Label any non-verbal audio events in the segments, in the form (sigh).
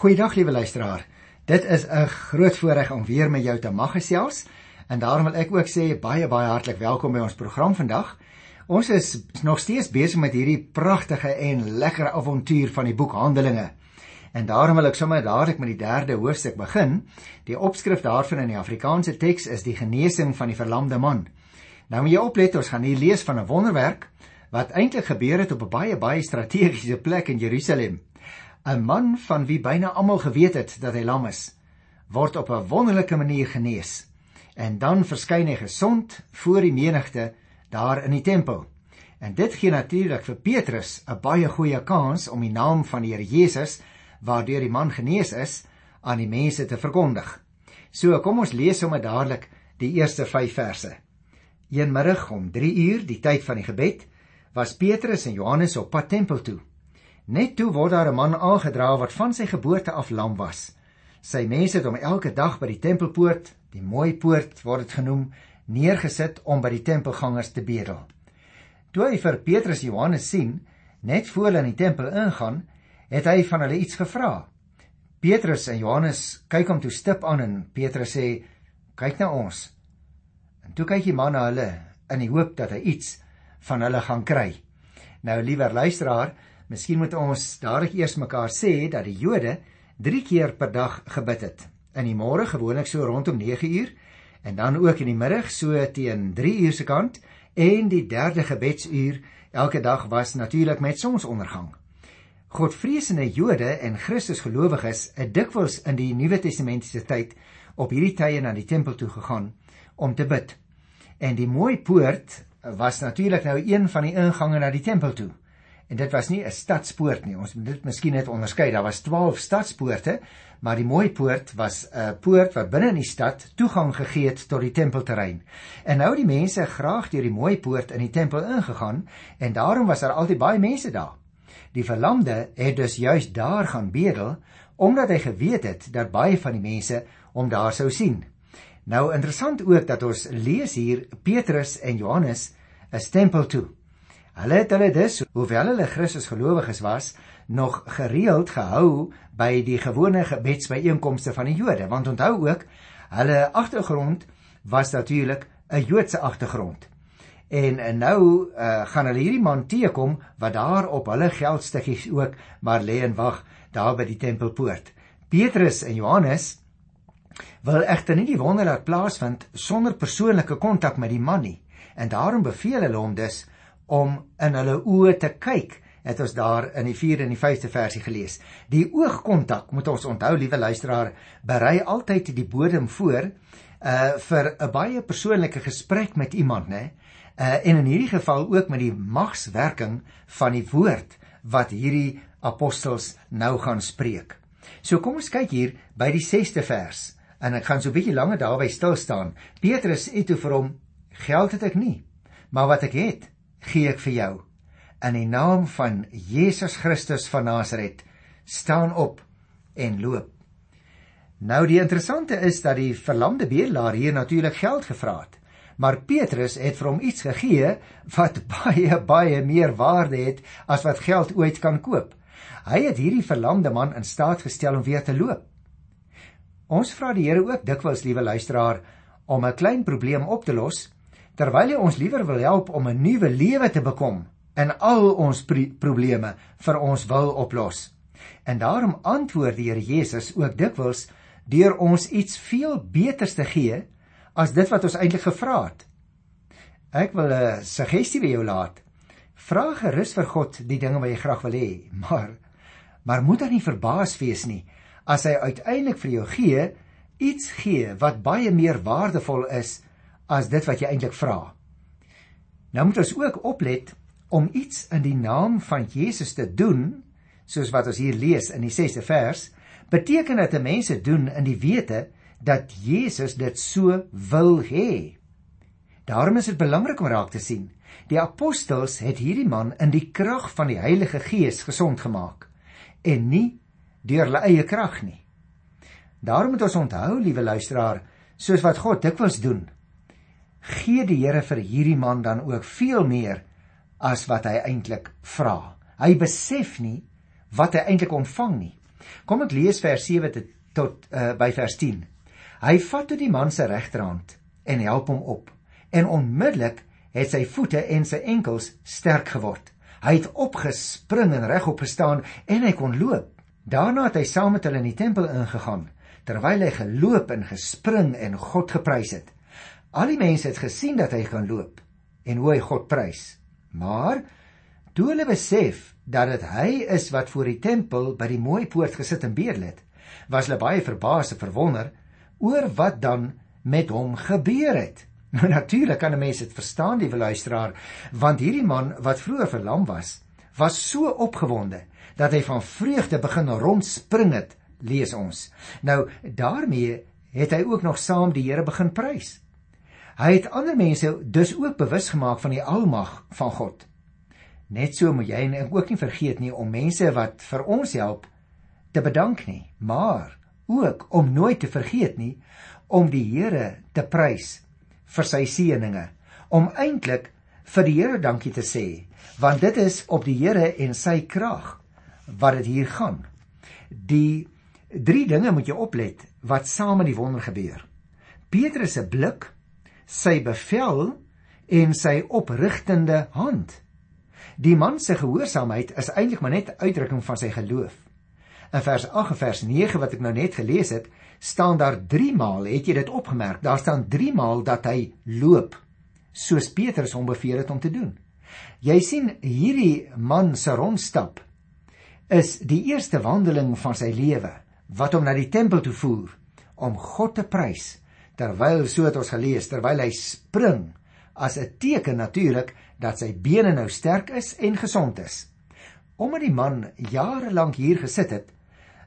Goeiedag liewe luisteraar. Dit is 'n groot voorreg om weer met jou te mag gesels en daarom wil ek ook sê baie baie hartlik welkom by ons program vandag. Ons is nog steeds besig met hierdie pragtige en lekker avontuur van die boek Handelinge. En daarom wil ek sommer dadelik met die derde hoofstuk begin. Die opskrif daarvan in die Afrikaanse teks is die genesing van die verlamde man. Nou moet jy oplet, ons gaan hier lees van 'n wonderwerk wat eintlik gebeur het op 'n baie baie strategiese plek in Jerusalem. 'n Man van wie byna almal geweet het dat hy lam is, word op 'n wonderlike manier genees. En dan verskyn hy gesond voor die menigte daar in die tempel. En dit gee natuurlik vir Petrus 'n baie goeie kans om die naam van die Here Jesus waardeur die man genees is aan die mense te verkondig. So kom ons lees sommer dadelik die eerste 5 verse. Een middag om 3 uur, die tyd van die gebed, was Petrus en Johannes op pad tempel toe. Net toe word daar 'n man aangedra wat van sy geboorte af lam was. Sy mense het hom elke dag by die tempelpoort, die mooi poort word dit genoem, neergesit om by die tempelgangers te bedel. Toe hy vir Petrus en Johannes sien, net voor hulle in die tempel ingaan, het hy van hulle iets gevra. Petrus en Johannes kyk hom toe stip aan en Petrus sê: "Kyk na ons." En toe kyk die man na hulle in die hoop dat hy iets van hulle gaan kry. Nou liewer luisteraar, miskien moet ons dadelik eers mekaar sê dat die Jode 3 keer per dag gebid het. In die môre gewoonlik so rondom 9 uur en dan ook in die middag so teen 3 uur se kant en die derde gebedsuur elke dag was natuurlik met sonsondergang. Godvreesende Jode en Christusgelowiges het dikwels in die Nuwe Testamentiese tyd op hierdie tye na die tempel toe gegaan om te bid. En die mooi poort was natuurlik nou een van die ingange na die tempel toe. En dit was nie 'n stadspoort nie. Ons moet dit miskien net onderskei. Daar was 12 stadspoorte, maar die mooi poort was 'n poort wat binne in die stad toegang gegee het tot die tempelterrein. En nou die mense graag deur die mooi poort in die tempel ingegaan en daarom was daar altyd baie mense daar. Die verlamde het dus juis daar gaan bedel omdat hy geweet het dat baie van die mense hom daar sou sien. Nou interessant ook dat ons lees hier Petrus en Johannes is tempel toe. Hulle het hulle dus, hoewel hulle Christus gelowiges was, nog gereeld gehou by die gewone gebedsbyeenkomste van die Jode, want onthou ook, hulle agtergrond was natuurlik 'n Joodse agtergrond. En, en nou uh, gaan hulle hierdie man teekom wat daar op hulle geldstukkies ook maar lê en wag daar by die tempelpoort. Petrus en Johannes wil egter nie die wonder laat plaasvind sonder persoonlike kontak met die man nie. En daarom beveel hulle hom dus om in hulle oë te kyk. Het ons daar in die 4de en die 5de versie gelees. Die oogkontak moet ons onthou, liewe luisteraar, berei altyd die bodem voor uh vir 'n baie persoonlike gesprek met iemand, né? Uh en in hierdie geval ook met die magswerking van die woord wat hierdie apostels nou gaan spreek. So kom ons kyk hier by die 6de vers en ek gaan so 'n bietjie langer daarby stil staan. Petrus sê toe vir hom: "Geld het ek nie, maar wat ek het, gee ek vir jou. In die naam van Jesus Christus van Nasaret, staan op en loop." Nou die interessante is dat die verlamde bedelaar hier natuurlik geld gevra het. Maar Petrus het vir hom iets gegee wat (laughs) baie baie meer waarde het as wat geld ooit kan koop. Hy het hierdie verlamde man in staat gestel om weer te loop. Ons vra die Here ook dikwels, liewe luisteraar, om 'n klein probleem op te los, terwyl hy ons liewer wil help om 'n nuwe lewe te bekom en al ons probleme vir ons wil oplos. En daarom antwoord die Here Jesus ook dikwels deur ons iets veel beters te gee as dit wat ons eintlik gevra het. Ek wil 'n suggestie by jou laat. Vra gerus vir God die dinge wat jy graag wil hê, maar maar moet dan nie verbaas wees nie as hy uiteindelik vir jou gee iets gee wat baie meer waardevol is as dit wat jy eintlik vra. Nou moet ons ook oplet om iets in die naam van Jesus te doen, soos wat ons hier lees in die 6de vers, beteken dit dat mense doen in die wete dat Jesus dit so wil hê. Daarom is dit belangrik om raak te sien. Die apostels het hierdie man in die krag van die Heilige Gees gesond gemaak en nie deur hulle eie krag nie. Daarom moet ons onthou, liewe luisteraar, soos wat God dikwels doen, gee die Here vir hierdie man dan ook veel meer as wat hy eintlik vra. Hy besef nie wat hy eintlik ontvang nie. Kom ek lees vers 7 tot uh, by vers 10. Hy vat toe die man se regterhand en help hom op. En onmiddellik het sy voete en sy enkels sterk geword. Hy het opgespring en regop gestaan en hy kon loop. Daarna het hy saam met hulle in die tempel ingegaan terwyl hy geloop en gespring en God geprys het. Al die mense het gesien dat hy gaan loop en hoe hy God prys. Maar toe hulle besef dat dit hy is wat voor die tempel by die mooi poort gesit en bedel het, was hulle baie verbaas en verwonder oor wat dan met hom gebeur het. (laughs) Nou natuurlik kan 'n mens dit verstaan, die luisteraar, want hierdie man wat vroeër verlam was, was so opgewonde dat hy van vreugde begin rondspring het, lees ons. Nou daarmee het hy ook nog saam die Here begin prys. Hy het ander mense dus ook bewus gemaak van die almag van God. Net so moet jy en ek ook nie vergeet nie om mense wat vir ons help te bedank nie, maar ook om nooit te vergeet nie om die Here te prys vir sy seëninge, om eintlik vir die Here dankie te sê, want dit is op die Here en sy krag wat dit hier gaan. Die drie dinge moet jy oplet wat saam met die wonder gebeur. Petrus se blik sy bevel en sy oprigtende hand. Die man se gehoorsaamheid is eintlik maar net 'n uitdrukking van sy geloof. In vers 8 en vers 9 wat ek nou net gelees het, staan daar 3 maal, het jy dit opgemerk? Daar staan 3 maal dat hy loop soos Petrus hom beveel het om te doen. Jy sien hierdie man se rondstap is die eerste wandeling van sy lewe wat hom na die tempel toe voer om God te prys terwyl so het ons gelees terwyl hy spring as 'n teken natuurlik dat sy bene nou sterk is en gesond is. Omdat die man jare lank hier gesit het,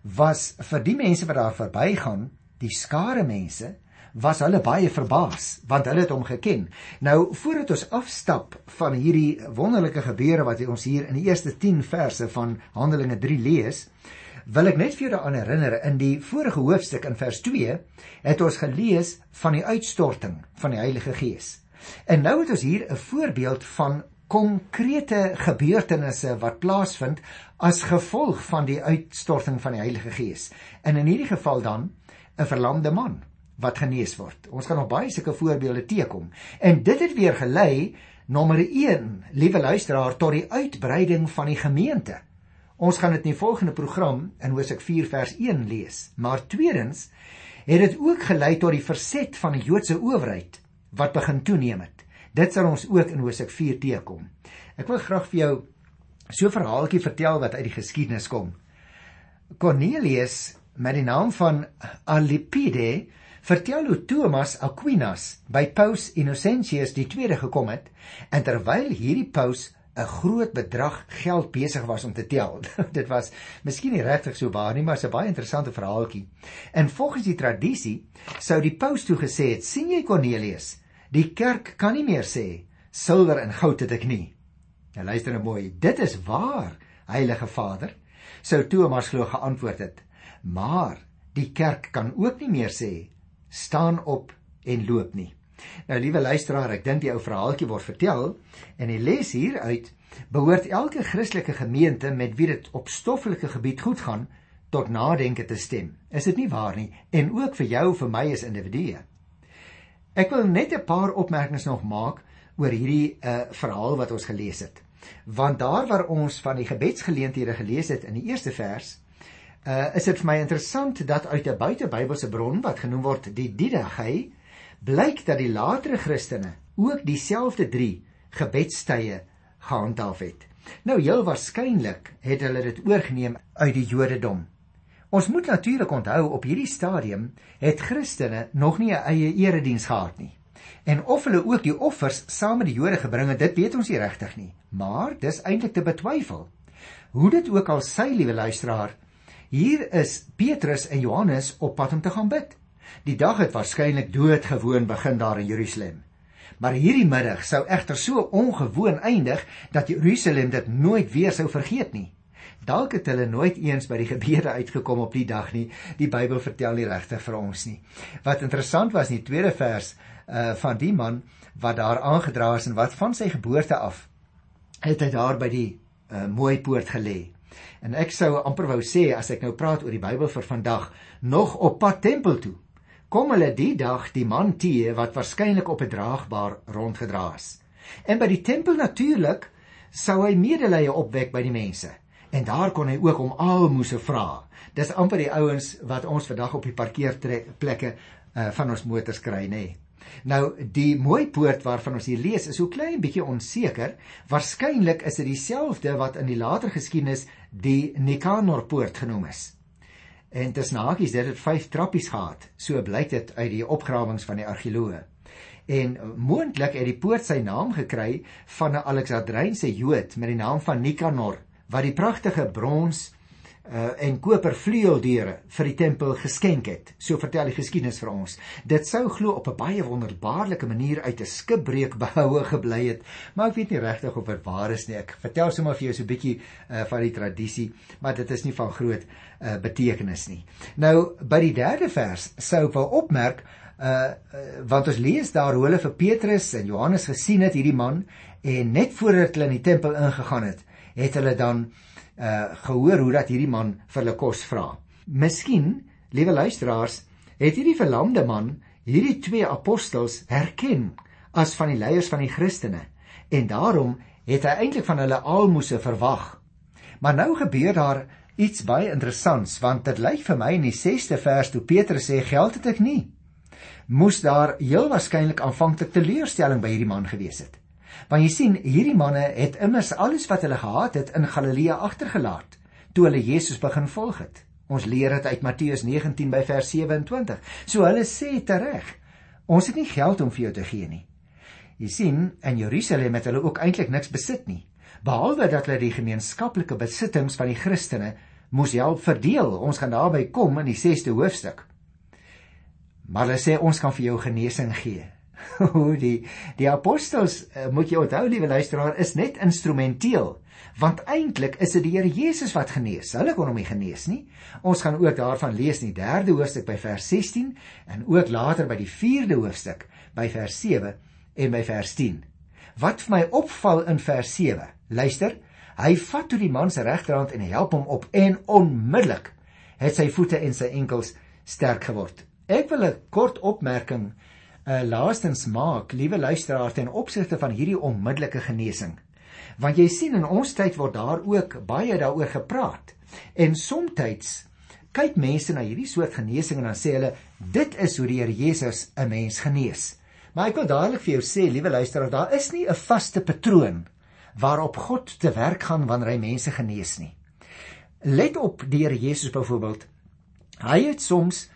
was vir die mense wat daar verbygaan, die skare mense, was hulle baie verbaas want hulle het hom geken. Nou voordat ons afstap van hierdie wonderlike gebeure wat ons hier in die eerste 10 verse van Handelinge 3 lees, wil ek net vir julle aan herinner in die vorige hoofstuk in vers 2 het ons gelees van die uitstorting van die Heilige Gees. En nou het ons hier 'n voorbeeld van konkrete gebeurtenisse wat plaasvind as gevolg van die uitstorting van die Heilige Gees. En in hierdie geval dan 'n verlamde man wat genees word. Ons gaan nog baie sulke voorbeelde teekom. En dit het weer gelei nommer 1, liewe luisteraar, tot die uitbreiding van die gemeente. Ons gaan dit in die volgende program in Hosea 4 vers 1 lees. Maar tweedens het dit ook gelei tot die verset van die Joodse owerheid wat begin toeneem het. Dit sal ons ook in Hosea 4 teekom. Ek wil graag vir jou so 'n verhaaltjie vertel wat uit die geskiedenis kom. Cornelius met die naam van Alipide vertel hoe Thomas Aquinas by Paus Innocentius tweede gekom het en terwyl hierdie paus 'n groot bedrag geld besig was om te tel. (laughs) Dit was miskien nie regtig so waar nie, maar 'n baie interessante verhaaltjie. En volgens die tradisie sou die paus toe gesê het: "Sien jy Cornelius, die kerk kan nie meer sê silwer en goud het ek nie." Nou luister nou mooi, dit is waar, Heilige Vader, sou Thomas glo geantwoord het. Maar die kerk kan ook nie meer sê staan op en loop nie. Nou liewe luisteraar, ek dink die ou verhaaltjie word vertel en die les hieruit behoort elke Christelike gemeente met wie dit op stoffelike gebied goed gaan tot nadenke te stem. Is dit nie waar nie? En ook vir jou vir my as individue. Ek wil net 'n paar opmerkings nog maak oor hierdie uh verhaal wat ons gelees het. Want daar waar ons van die gebedsgeleenthede gelees het in die eerste vers, uh is dit vir my interessant dat uit 'n buitebybelse bron wat genoem word die Didache blyk dat die latere Christene ook dieselfde 3 gebedstye gehandhaaf het. Nou heel waarskynlik het hulle dit oorgeneem uit die Jodendom. Ons moet natuurlik onthou op hierdie stadium het Christene nog nie 'n eie erediens gehad nie. En of hulle ook die offers saam met die Jode gebring het, dit weet ons nie regtig nie. Maar dis eintlik te betwyfel. Hoe dit ook al sy liewe luisteraar, hier is Petrus en Johannes op pad om te gaan bid. Die dag het waarskynlik doodgewoon begin daar in Jerusalem. Maar hierdie middag sou egter so ongewoon eindig dat Jerusalem dit nooit weer sou vergeet nie. Dalk het hulle nooit eens by die gebede uitgekom op die dag nie. Die Bybel vertel nie regtig vir ons nie. Wat interessant was in die tweede vers uh van die man wat daar aangedra is en wat van sy geboorte af het hy daar by die uh, mooi poort gelê. En ek sou amper wou sê as ek nou praat oor die Bybel vir vandag, nog op pad tempel toe. Kom hulle die dag die man teë wat waarskynlik op 'n draagbaar rondgedra is. En by die tempel natuurlik sou hy medelee opwek by die mense. En daar kon hy ook om almoses vra. Dis amper die ouens wat ons vandag op die parkeerplekke uh, van ons motors kry, nê. Nee. Nou die mooi poort waarvan ons hier lees is so klein bietjie onseker. Waarskynlik is dit dieselfde wat in die later geskiedenis die Nikanor poort genoem is. En dis nagies dit het 5 trappies gehad. So blyk dit uit die opgrawings van die argeoloë. En moontlik het die poort sy naam gekry van 'n Alexandrynse Jood met die naam van Nikanor wat die pragtige brons uh, en koper vleueldeure vir die tempel geskenk het. So vertel die geskiedenis vir ons. Dit sou glo op 'n baie wonderbaarlike manier uit 'n skipbreuk (laughs) behoue gebly het, maar ek weet nie regtig of dit waar is nie. Ek vertel sommer vir jou so 'n bietjie uh, van die tradisie, maar dit is nie van groot uh, betekenis nie. Nou by die derde vers sou ek wil opmerk uh, uh want ons lees daar hoe hulle vir Petrus en Johannes gesien het hierdie man en net voordat hulle in die tempel ingegaan het, het hulle dan uh gehoor hoe dat hierdie man vir hulle kos vra. Miskien, liewe luisteraars, het hierdie verlamde man hierdie twee apostels herken as van die leiers van die Christene en daarom het hy eintlik van hulle almoses verwag. Maar nou gebeur daar iets baie interessants want dit lyk vir my in die 6ste vers toe Petrus sê geld het ek nie moes daar heel waarskynlik aanvanklik teleurstelling by hierdie man gewees het. Want jy sien, hierdie manne het immers alles wat hulle gehad het in Galilea agtergelaat toe hulle Jesus begin volg het. Ons leer dit uit Matteus 19 by vers 27. So hulle sê tereg: Ons het nie geld om vir jou te gee nie. Jy sien, in Jerusalem het hulle ook eintlik niks besit nie, behalwe dat hulle die gemeenskaplike besittings van die Christene moes help verdeel. Ons gaan daarby kom in die 6ste hoofstuk. Maar hulle sê ons kan vir jou genesing gee (laughs) hoe die die apostels uh, moet jy onthou liewe luisteraar is net instrumenteel want eintlik is dit die Here Jesus wat genees. Hulle kon hom nie genees nie. Ons gaan ook daarvan lees in die 3de hoofstuk by vers 16 en ook later by die 4de hoofstuk by vers 7 en by vers 10. Wat vir my opval in vers 7. Luister, hy vat toe die man se regterhand en help hom op en onmiddellik het sy voete en sy enkels sterk geword. Ek wil 'n kort opmerking uh, laastens maak, liewe luisteraars, ten opsigte van hierdie onmiddellike genesing. Want jy sien in ons tyd word daar ook baie daaroor gepraat. En soms kyk mense na hierdie soort genesing en dan sê hulle dit is hoe die Here Jesus 'n mens genees. Maar ek wil dadelik vir jou sê, liewe luisteraar, daar is nie 'n vaste patroon waarop God te werk gaan wanneer hy mense genees nie. Let op die Here Jesus byvoorbeeld. Hy het soms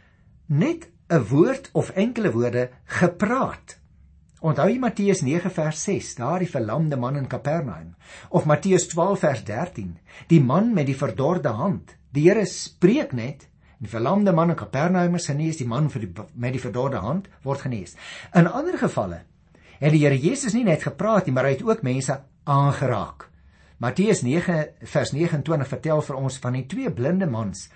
net 'n woord of enkele woorde gepraat. Onthou jy Matteus 9 vers 6, daardie verlamde man in Kapernaum, of Matteus 12 vers 13, die man met die verdorde hand. Die Here spreek net, die verlamde man in Kapernaum is genees, die man die, met die verdorde hand word genees. In ander gevalle het die Here Jesus nie net gepraat nie, maar hy het ook mense aangeraak. Matteus 9 vers 29 vertel vir ons van die twee blinde mans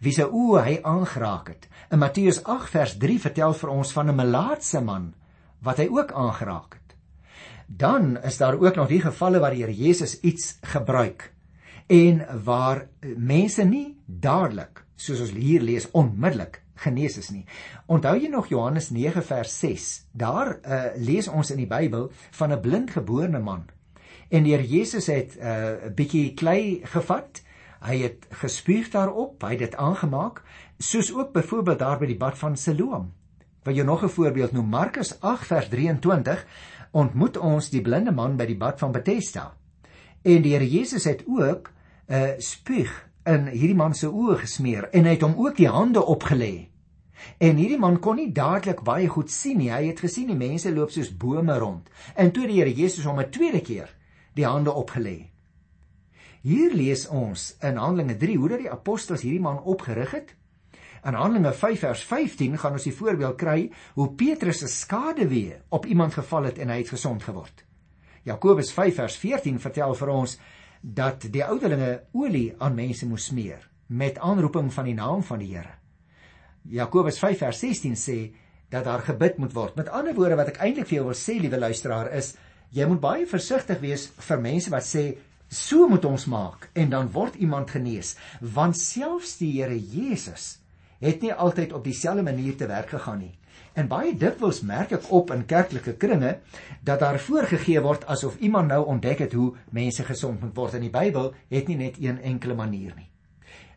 wie se oë hy aangeraak het. In Matteus 8 vers 3 vertel vir ons van 'n melaatse man wat hy ook aangeraak het. Dan is daar ook nog die gevalle waar die Here Jesus iets gebruik en waar mense nie dadelik, soos ons hier lees, onmiddellik genees is nie. Onthou jy nog Johannes 9 vers 6? Daar uh, lees ons in die Bybel van 'n blindgebore man. En die Here Jesus het eh, 'n uh, bietjie klei gevat Hy het gespuug daarop, hy het dit aangemaak, soos ook byvoorbeeld daar by die bad van Siloam. Wil jy nog 'n voorbeeld noem? Markus 8 vers 23 ontmoet ons die blinde man by die bad van Bethesda. En die Here Jesus het ook 'n uh, spuug in hierdie man se oë gesmeer en hy het hom ook die hande opgelê. En hierdie man kon nie dadelik baie goed sien nie. Hy het gesien die mense loop soos bome rond. En toe die Here Jesus hom 'n tweede keer die hande opgelê. Hier lees ons in Handelinge 3 hoe dat die apostels hierdie man opgerig het. In Handelinge 5 vers 15 gaan ons die voorbeeld kry hoe Petrus se skaduwee op iemand geval het en hy het gesond geword. Jakobus 5 vers 14 vertel vir ons dat die ouderlinge olie aan mense moes smeer met aanroeping van die naam van die Here. Jakobus 5 vers 16 sê dat daar gebid moet word. Met ander woorde wat ek eintlik vir jou wil sê, liewe luisteraar, is jy moet baie versigtig wees vir mense wat sê So moet ons maak en dan word iemand genees, want selfs die Here Jesus het nie altyd op dieselfde manier te werk gegaan nie. En baie dikwels merk ek op in kerklike kringe dat daar voorgegee word asof iemand nou ontdek het hoe mense gesond moet word in die Bybel het nie net een enkele manier nie.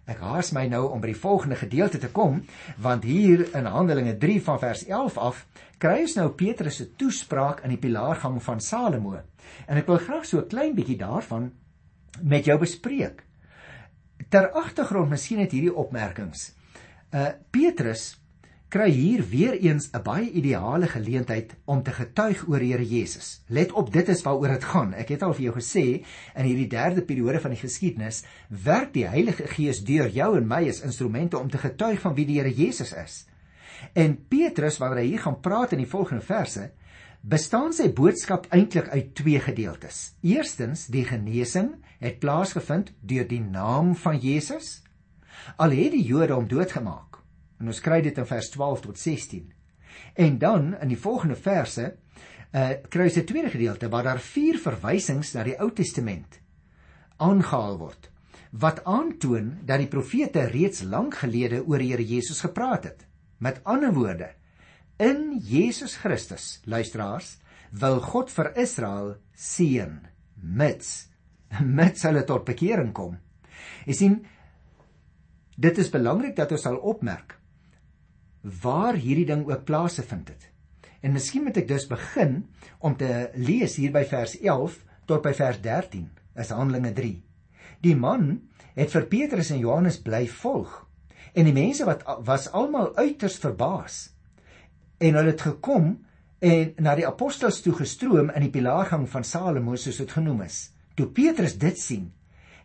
Ek haas my nou om by die volgende gedeelte te kom want hier in Handelinge 3 van vers 11 af kry ons nou Petrus se toespraak in die pilaargang van Salomo. En ek wil graag so 'n klein bietjie daarvan met jou bespreek. Ter agtergrond miskien het hierdie opmerkings. Uh Petrus kry hier weer eens 'n baie ideale geleentheid om te getuig oor Here Jesus. Let op, dit is waaroor dit gaan. Ek het al vir jou gesê in hierdie derde periode van die geskiedenis werk die Heilige Gees deur jou en my as instrumente om te getuig van wie die Here Jesus is. En Petrus, wanneer hy hier gaan praat in die volgende verse, bestaan sy boodskap eintlik uit twee gedeeltes. Eerstens, die genesing het plaasgevind deur die naam van Jesus. Al het die Jode hom doodgemaak, En ons kry dit in vers 12 tot 16. En dan in die volgende verse uh kry ons 'n tweede gedeelte waar daar vier verwysings na die Ou Testament aangehaal word wat aantoon dat die profete reeds lank gelede oor die Here Jesus gepraat het. Met ander woorde, in Jesus Christus, luisteraars, wil God vir Israel seën mits (laughs) mits hulle tot bekering kom. Jy sien, dit is belangrik dat ons sal opmerk waar hierdie ding ook plaasgevind het. En miskien moet ek dus begin om te lees hier by vers 11 tot by vers 13, is Handelinge 3. Die man het vir Petrus en Johannes bly volg en die mense wat was almal uiters verbaas. En hulle het gekom en na die apostels toe gestroom in die pilaargang van Salomo soos dit genoem is. Toe Petrus dit sien,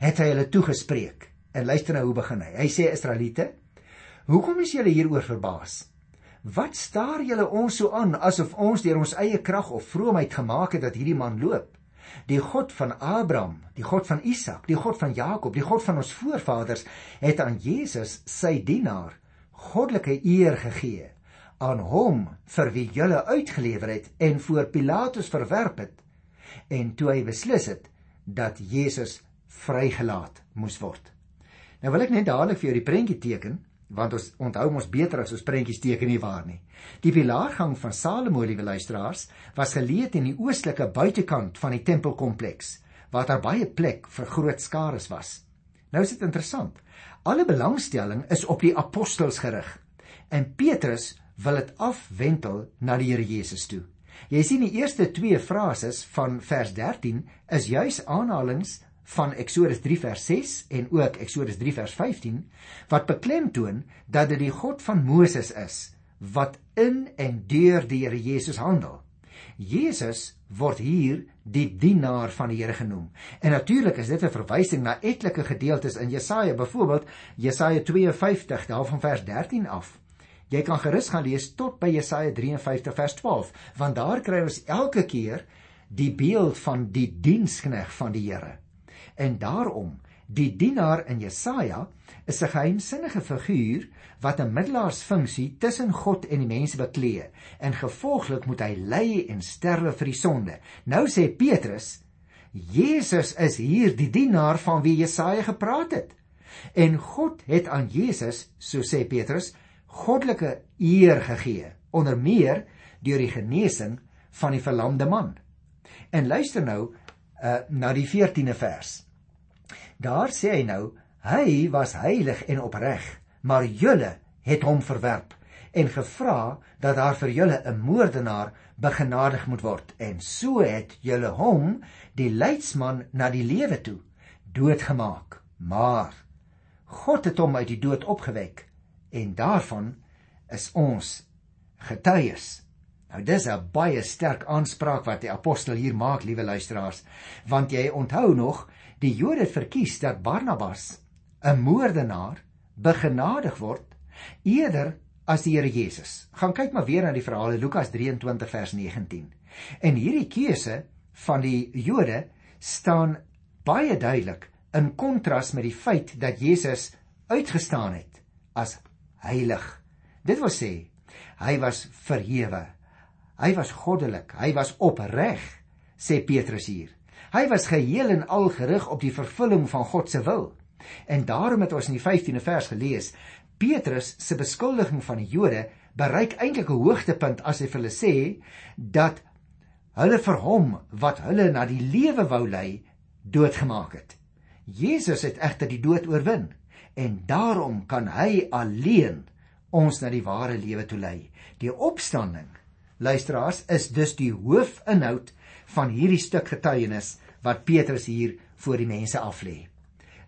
het hy hulle toegespreek. En luister nou hoe begin hy. Hy sê Israeliete, Hoekom is julle hieroor verbaas? Wat staar julle ons so aan asof ons deur ons eie krag of vroomheid gemaak het dat hierdie man loop? Die God van Abraham, die God van Isak, die God van Jakob, die God van ons voorvaders het aan Jesus, sy dienaar, goddelike eer gegee aan hom vir wie julle uitgelewer het en voor Pilatus verwerp het en toe hy beslis het dat Jesus vrygelaat moes word. Nou wil ek net dadelik vir jou die prentjie teken want ons onthou mos beter as ons prentjies teken nie waar nie. Die pilaargang van Salomo, liewe luisteraars, was geleë in die oostelike buitekant van die tempelkompleks, waar daar baie plek vir groot skares was. Nou is dit interessant. Alle belangstelling is op die apostels gerig en Petrus wil dit afwentel na die Here Jesus toe. Jy sien die eerste twee frases van vers 13 is juis aanhalinge van Eksodus 3 vers 6 en ook Eksodus 3 vers 15 wat beklemtoon dat dit die God van Moses is wat in en deur die Here Jesus handel. Jesus word hier die dienaar van die Here genoem. En natuurlik is dit 'n verwysing na etlike gedeeltes in Jesaja, byvoorbeeld Jesaja 52 daarvan vers 13 af. Jy kan gerus gaan lees tot by Jesaja 53 vers 12, want daar kry ons elke keer die beeld van die dienskneg van die Here. En daarom, die dienaar in Jesaja is 'n geheimsinnige figuur wat 'n middelaarsfunksie tussen God en die mense beklee en gevolglik moet hy ly en sterwe vir die sonde. Nou sê Petrus, Jesus is hier die dienaar van wie Jesaja gepraat het. En God het aan Jesus, so sê Petrus, goddelike eer gegee, onder meer deur die genesing van die verlamde man. En luister nou uh, na die 14de vers. Daar sê hy nou, hy was heilig en opreg, maar julle het hom verwerp en gevra dat daar vir julle 'n moordenaar begenadig moet word en so het julle hom die leidsman na die lewe toe doodgemaak maar God het hom uit die dood opgewek en daarvan is ons getuies nou dis 'n baie sterk aanspraak wat die apostel hier maak liewe luisteraars want jy onthou nog die Jode het verkies dat Barnabas 'n moordenaar begenadig word eerder as die Here Jesus. Gaan kyk maar weer na die verhale Lukas 23 vers 19. En hierdie keuse van die Jode staan baie duidelik in kontras met die feit dat Jesus uitgestaan het as heilig. Dit wil sê hy was verhewe. Hy was goddelik, hy was opreg, sê Petrus hier. Hy was geheel en al gerig op die vervulling van God se wil. En daarom het ons in die 15de vers gelees, Petrus se beskuldiging van die Jode bereik eintlik 'n hoogtepunt as hy vir hulle sê dat hulle vir hom wat hulle na die lewe wou lei, doodgemaak het. Jesus het egter die dood oorwin en daarom kan hy alleen ons na die ware lewe toe lei. Die opstanding, luisteraars, is dus die hoofinhoud van hierdie stuk getuienis wat Petrus hier voor die mense aflê.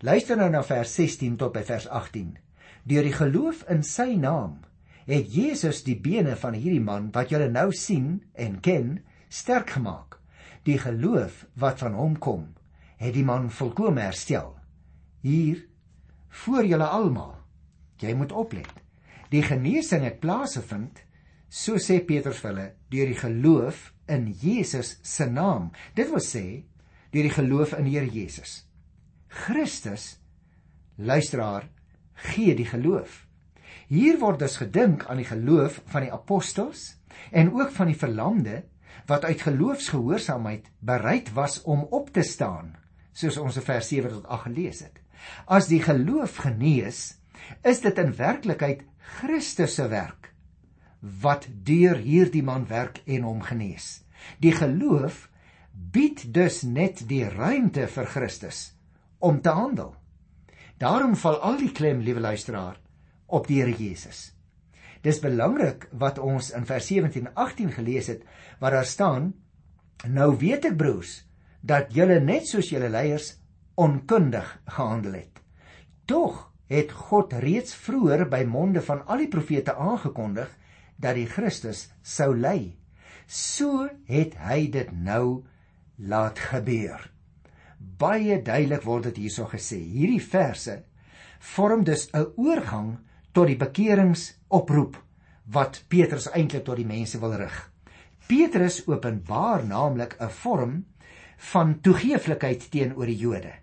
Luister nou na vers 16 tot by vers 18. Deur die geloof in sy naam het Jesus die bene van hierdie man wat julle nou sien en ken, sterk gemaak. Die geloof wat van hom kom, het die man volkome herstel. Hier voor julle almal. Jy moet oplet. Die genesing het plaasgevind, so sê Petrus vir hulle, deur die geloof in Jesus se naam. Dit wil sê deur die geloof in Here Jesus. Christus luisteraar gee die geloof. Hier word dus gedink aan die geloof van die apostels en ook van die verlamde wat uit geloofsgehoorsaamheid bereid was om op te staan, soos ons in vers 7 tot 8 gelees het. As die geloof genees, is dit in werklikheid Christus se werk wat deur hierdie man werk en hom genees. Die geloof bied dus net die ruimte vir Christus om te handel. Daarom val al die klem, liewe luisteraar, op die Here Jesus. Dis belangrik wat ons in vers 17 en 18 gelees het waar daar staan: Nou weet ek broers dat julle net soos julle leiers onkundig gehandel het. Tog het God reeds vroeër by monde van al die profete aangekondig dat die Christus sou ly. So het hy dit nou laat gebeur. Baie duidelik word dit hierso gesê. Hierdie verse vorm dus 'n oorgang tot die bekeringsoproep wat Petrus eintlik tot die mense wil rig. Petrus openbaar naamlik 'n vorm van toegeeflikheid teenoor die Jode.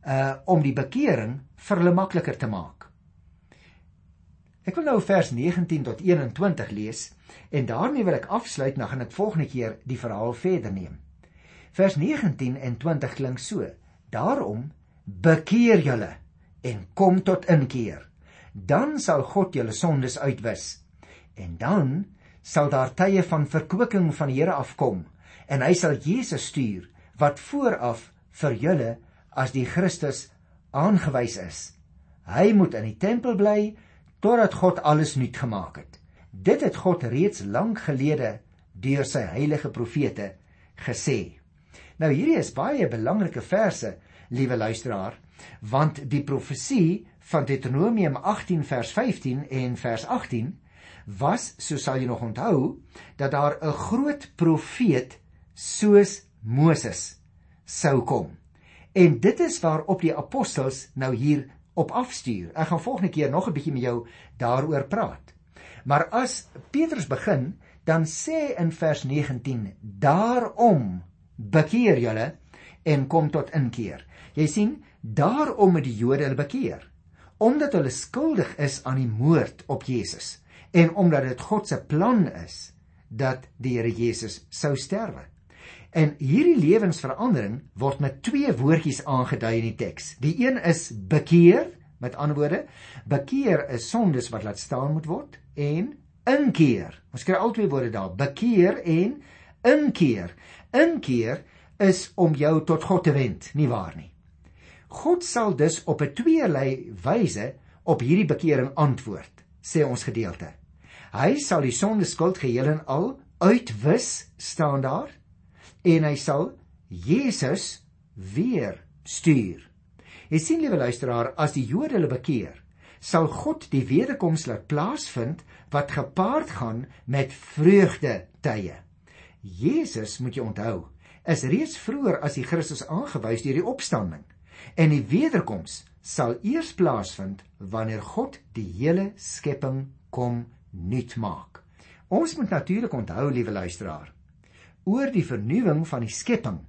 Uh om die bekering vir hulle makliker te maak. Ek wil nou vers 19 tot 21 lees en daarmee wil ek afsluit, dan gaan ek volgende keer die verhaal verder neem. Vers 19 en 20 klink so: Daarom bekeer julle en kom tot inkeer. Dan sal God julle sondes uitwis. En dan sal daar tye van verkwikking van die Here afkom en hy sal Jesus stuur wat vooraf vir julle as die Christus aangewys is. Hy moet in die tempel bly totdat God alles nuut gemaak het. Dit het God reeds lank gelede deur sy heilige profete gesê. Nou hierdie is baie belangrike verse, liewe luisteraar, want die profesie van Deuteronomium 18 vers 15 en vers 18 was, so sal jy nog onthou, dat daar 'n groot profeet soos Moses sou kom. En dit is waarop die apostels nou hier op afstuur. Ek gaan volgende keer nog 'n bietjie met jou daaroor praat. Maar as Petrus begin, dan sê in vers 19: "Daarom bekeer julle en kom tot inkeer." Jy sien, daarom het die Jode hulle bekeer, omdat hulle skuldig is aan die moord op Jesus en omdat dit God se plan is dat die Here Jesus sou sterwe. En hierdie lewensverandering word met twee woordjies aangedui in die teks. Die een is bekeer, met ander woorde, bekeer is sondes wat laat staan moet word en inkeer. Ons kry al twee woorde daar, bekeer en inkeer. Inkeer is om jou tot God te wend, nie waar nie? God sal dus op 'n tweelei wyse op hierdie bekering antwoord, sê ons gedeelte. Hy sal die sondeskuld geheel en al uitwis, staan daar en hy sal Jesus weer stuur. Jy sien liewe luisteraar, as die Jode hulle bekeer, sal God die wederkoms laat plaasvind wat gepaard gaan met vreugde tye. Jesus, moet jy onthou, is reeds vroeër as die Christus aangewys deur die opstanding en die wederkoms sal eers plaasvind wanneer God die hele skepping kom nuut maak. Ons moet natuurlik onthou, liewe luisteraar, oor die vernuwing van die skepping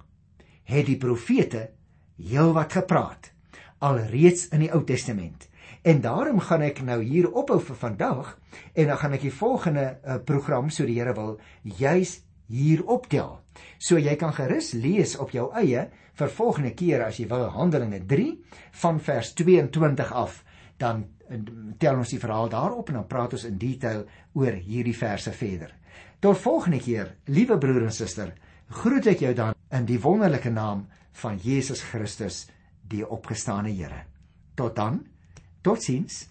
het die profete heelwat gepraat alreeds in die Ou Testament. En daarom gaan ek nou hier ophou vir vandag en dan gaan ek die volgende uh, program so die Here wil juis hier optel. So jy kan gerus lees op jou eie vir volgende keer as jy wil Handelinge 3 van vers 22 af, dan eh, tel ons die verhaal daarop en dan praat ons in detail oor hierdie verse verder. Tot volgende keer, liewe broer en suster, groet ek jou dan in die wonderlike naam van Jesus Christus, die opgestane Here. Tot dan. Totsiens.